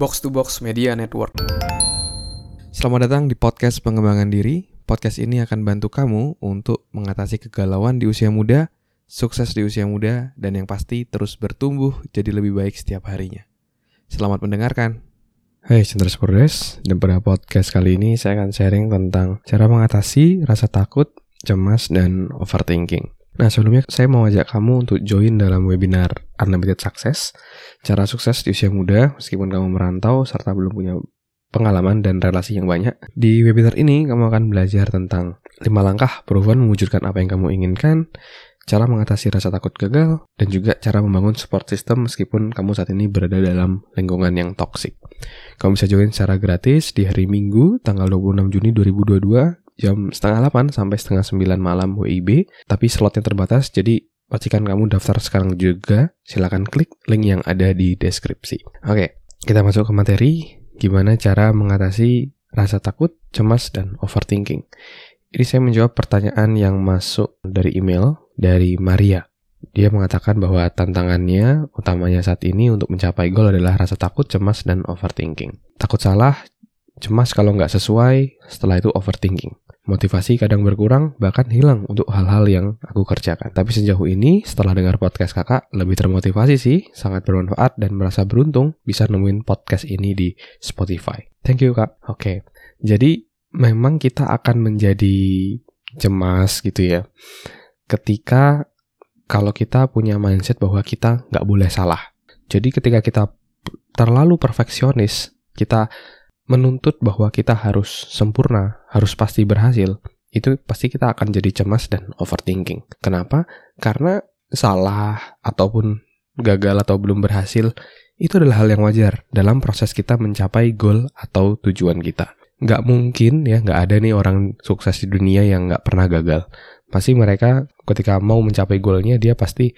Box to Box Media Network. Selamat datang di podcast pengembangan diri. Podcast ini akan bantu kamu untuk mengatasi kegalauan di usia muda, sukses di usia muda, dan yang pasti terus bertumbuh jadi lebih baik setiap harinya. Selamat mendengarkan. Hai Chandra Spurdes, dan pada podcast kali ini saya akan sharing tentang cara mengatasi rasa takut, cemas, dan overthinking. Nah sebelumnya saya mau ajak kamu untuk join dalam webinar Unlimited Success, cara sukses di usia muda meskipun kamu merantau serta belum punya pengalaman dan relasi yang banyak. Di webinar ini kamu akan belajar tentang 5 langkah perubahan mewujudkan apa yang kamu inginkan, cara mengatasi rasa takut gagal, dan juga cara membangun support system meskipun kamu saat ini berada dalam lingkungan yang toksik. Kamu bisa join secara gratis di hari Minggu tanggal 26 Juni 2022 jam setengah 8 sampai setengah 9 malam WIB, tapi slotnya terbatas, jadi pastikan kamu daftar sekarang juga. Silahkan klik link yang ada di deskripsi. Oke, kita masuk ke materi. Gimana cara mengatasi rasa takut, cemas, dan overthinking. Ini saya menjawab pertanyaan yang masuk dari email dari Maria. Dia mengatakan bahwa tantangannya utamanya saat ini untuk mencapai goal adalah rasa takut, cemas, dan overthinking. Takut salah, cemas kalau nggak sesuai, setelah itu overthinking. Motivasi kadang berkurang, bahkan hilang untuk hal-hal yang aku kerjakan. Tapi sejauh ini, setelah dengar podcast kakak, lebih termotivasi sih, sangat bermanfaat dan merasa beruntung bisa nemuin podcast ini di Spotify. Thank you kak. Oke, jadi memang kita akan menjadi cemas gitu ya. Ketika kalau kita punya mindset bahwa kita nggak boleh salah. Jadi ketika kita terlalu perfeksionis, kita menuntut bahwa kita harus sempurna, harus pasti berhasil, itu pasti kita akan jadi cemas dan overthinking. Kenapa? Karena salah ataupun gagal atau belum berhasil itu adalah hal yang wajar dalam proses kita mencapai goal atau tujuan kita. Nggak mungkin ya, nggak ada nih orang sukses di dunia yang nggak pernah gagal. Pasti mereka ketika mau mencapai goalnya dia pasti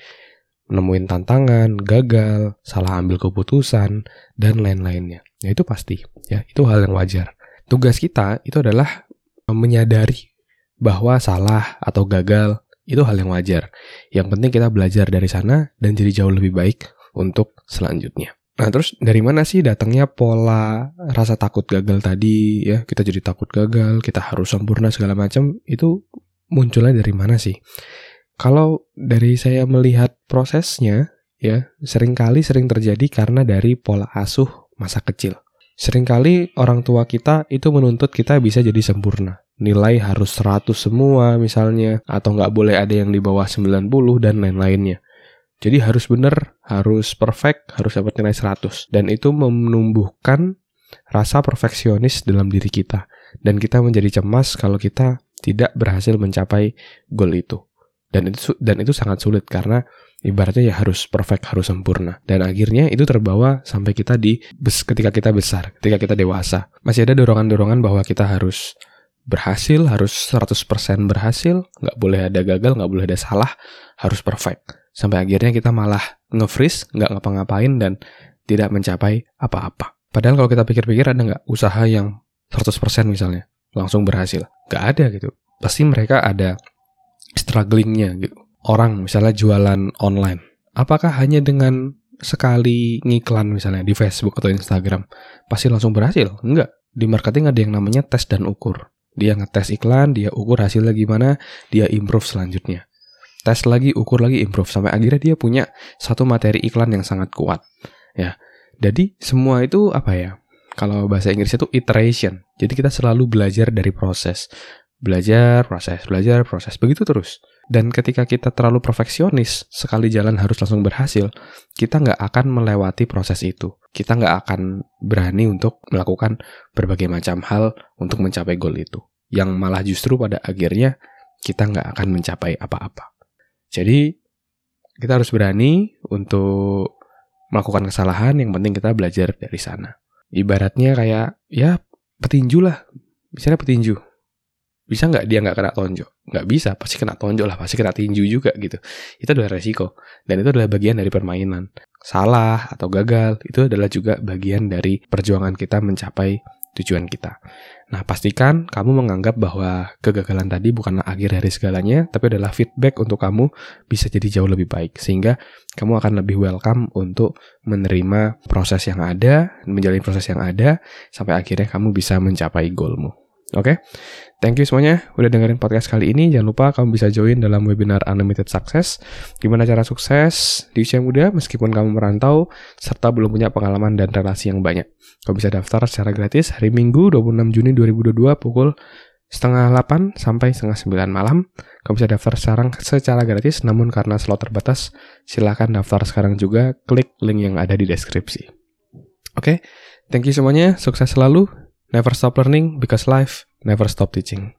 nemuin tantangan, gagal, salah ambil keputusan, dan lain-lainnya. Ya itu pasti, ya itu hal yang wajar. Tugas kita itu adalah menyadari bahwa salah atau gagal itu hal yang wajar. Yang penting kita belajar dari sana dan jadi jauh lebih baik untuk selanjutnya. Nah terus dari mana sih datangnya pola rasa takut gagal tadi ya kita jadi takut gagal kita harus sempurna segala macam itu munculnya dari mana sih? Kalau dari saya melihat prosesnya, ya sering kali sering terjadi karena dari pola asuh masa kecil. Seringkali orang tua kita itu menuntut kita bisa jadi sempurna. Nilai harus 100 semua misalnya, atau nggak boleh ada yang di bawah 90 dan lain-lainnya. Jadi harus benar, harus perfect, harus dapat nilai 100. Dan itu menumbuhkan rasa perfeksionis dalam diri kita. Dan kita menjadi cemas kalau kita tidak berhasil mencapai goal itu dan itu dan itu sangat sulit karena ibaratnya ya harus perfect harus sempurna. Dan akhirnya itu terbawa sampai kita di ketika kita besar ketika kita dewasa. Masih ada dorongan-dorongan bahwa kita harus berhasil harus 100% berhasil nggak boleh ada gagal nggak boleh ada salah harus perfect. Sampai akhirnya kita malah nge-freeze nggak ngapa-ngapain dan tidak mencapai apa-apa. Padahal kalau kita pikir-pikir ada nggak usaha yang 100% misalnya langsung berhasil? Nggak ada gitu. Pasti mereka ada strugglingnya gitu. Orang misalnya jualan online, apakah hanya dengan sekali ngiklan misalnya di Facebook atau Instagram pasti langsung berhasil? Enggak. Di marketing ada yang namanya tes dan ukur. Dia ngetes iklan, dia ukur hasilnya gimana, dia improve selanjutnya. Tes lagi, ukur lagi, improve sampai akhirnya dia punya satu materi iklan yang sangat kuat. Ya. Jadi semua itu apa ya? Kalau bahasa Inggrisnya itu iteration. Jadi kita selalu belajar dari proses belajar, proses, belajar, proses, begitu terus. Dan ketika kita terlalu perfeksionis, sekali jalan harus langsung berhasil, kita nggak akan melewati proses itu. Kita nggak akan berani untuk melakukan berbagai macam hal untuk mencapai goal itu. Yang malah justru pada akhirnya kita nggak akan mencapai apa-apa. Jadi, kita harus berani untuk melakukan kesalahan, yang penting kita belajar dari sana. Ibaratnya kayak, ya petinju lah. Misalnya petinju, bisa nggak dia nggak kena tonjok? Nggak bisa, pasti kena tonjok lah, pasti kena tinju juga gitu. Itu adalah resiko. Dan itu adalah bagian dari permainan. Salah atau gagal, itu adalah juga bagian dari perjuangan kita mencapai tujuan kita. Nah, pastikan kamu menganggap bahwa kegagalan tadi bukanlah akhir dari segalanya, tapi adalah feedback untuk kamu bisa jadi jauh lebih baik. Sehingga kamu akan lebih welcome untuk menerima proses yang ada, menjalani proses yang ada, sampai akhirnya kamu bisa mencapai goalmu. Oke, okay? thank you semuanya udah dengerin podcast kali ini. Jangan lupa kamu bisa join dalam webinar Unlimited Success. Gimana cara sukses di usia muda meskipun kamu merantau serta belum punya pengalaman dan relasi yang banyak. Kamu bisa daftar secara gratis hari Minggu 26 Juni 2022 pukul setengah 8 sampai setengah 9 malam. Kamu bisa daftar sekarang secara gratis, namun karena slot terbatas, silahkan daftar sekarang juga. Klik link yang ada di deskripsi. Oke, okay? thank you semuanya. Sukses selalu. Never stop learning because life never stop teaching.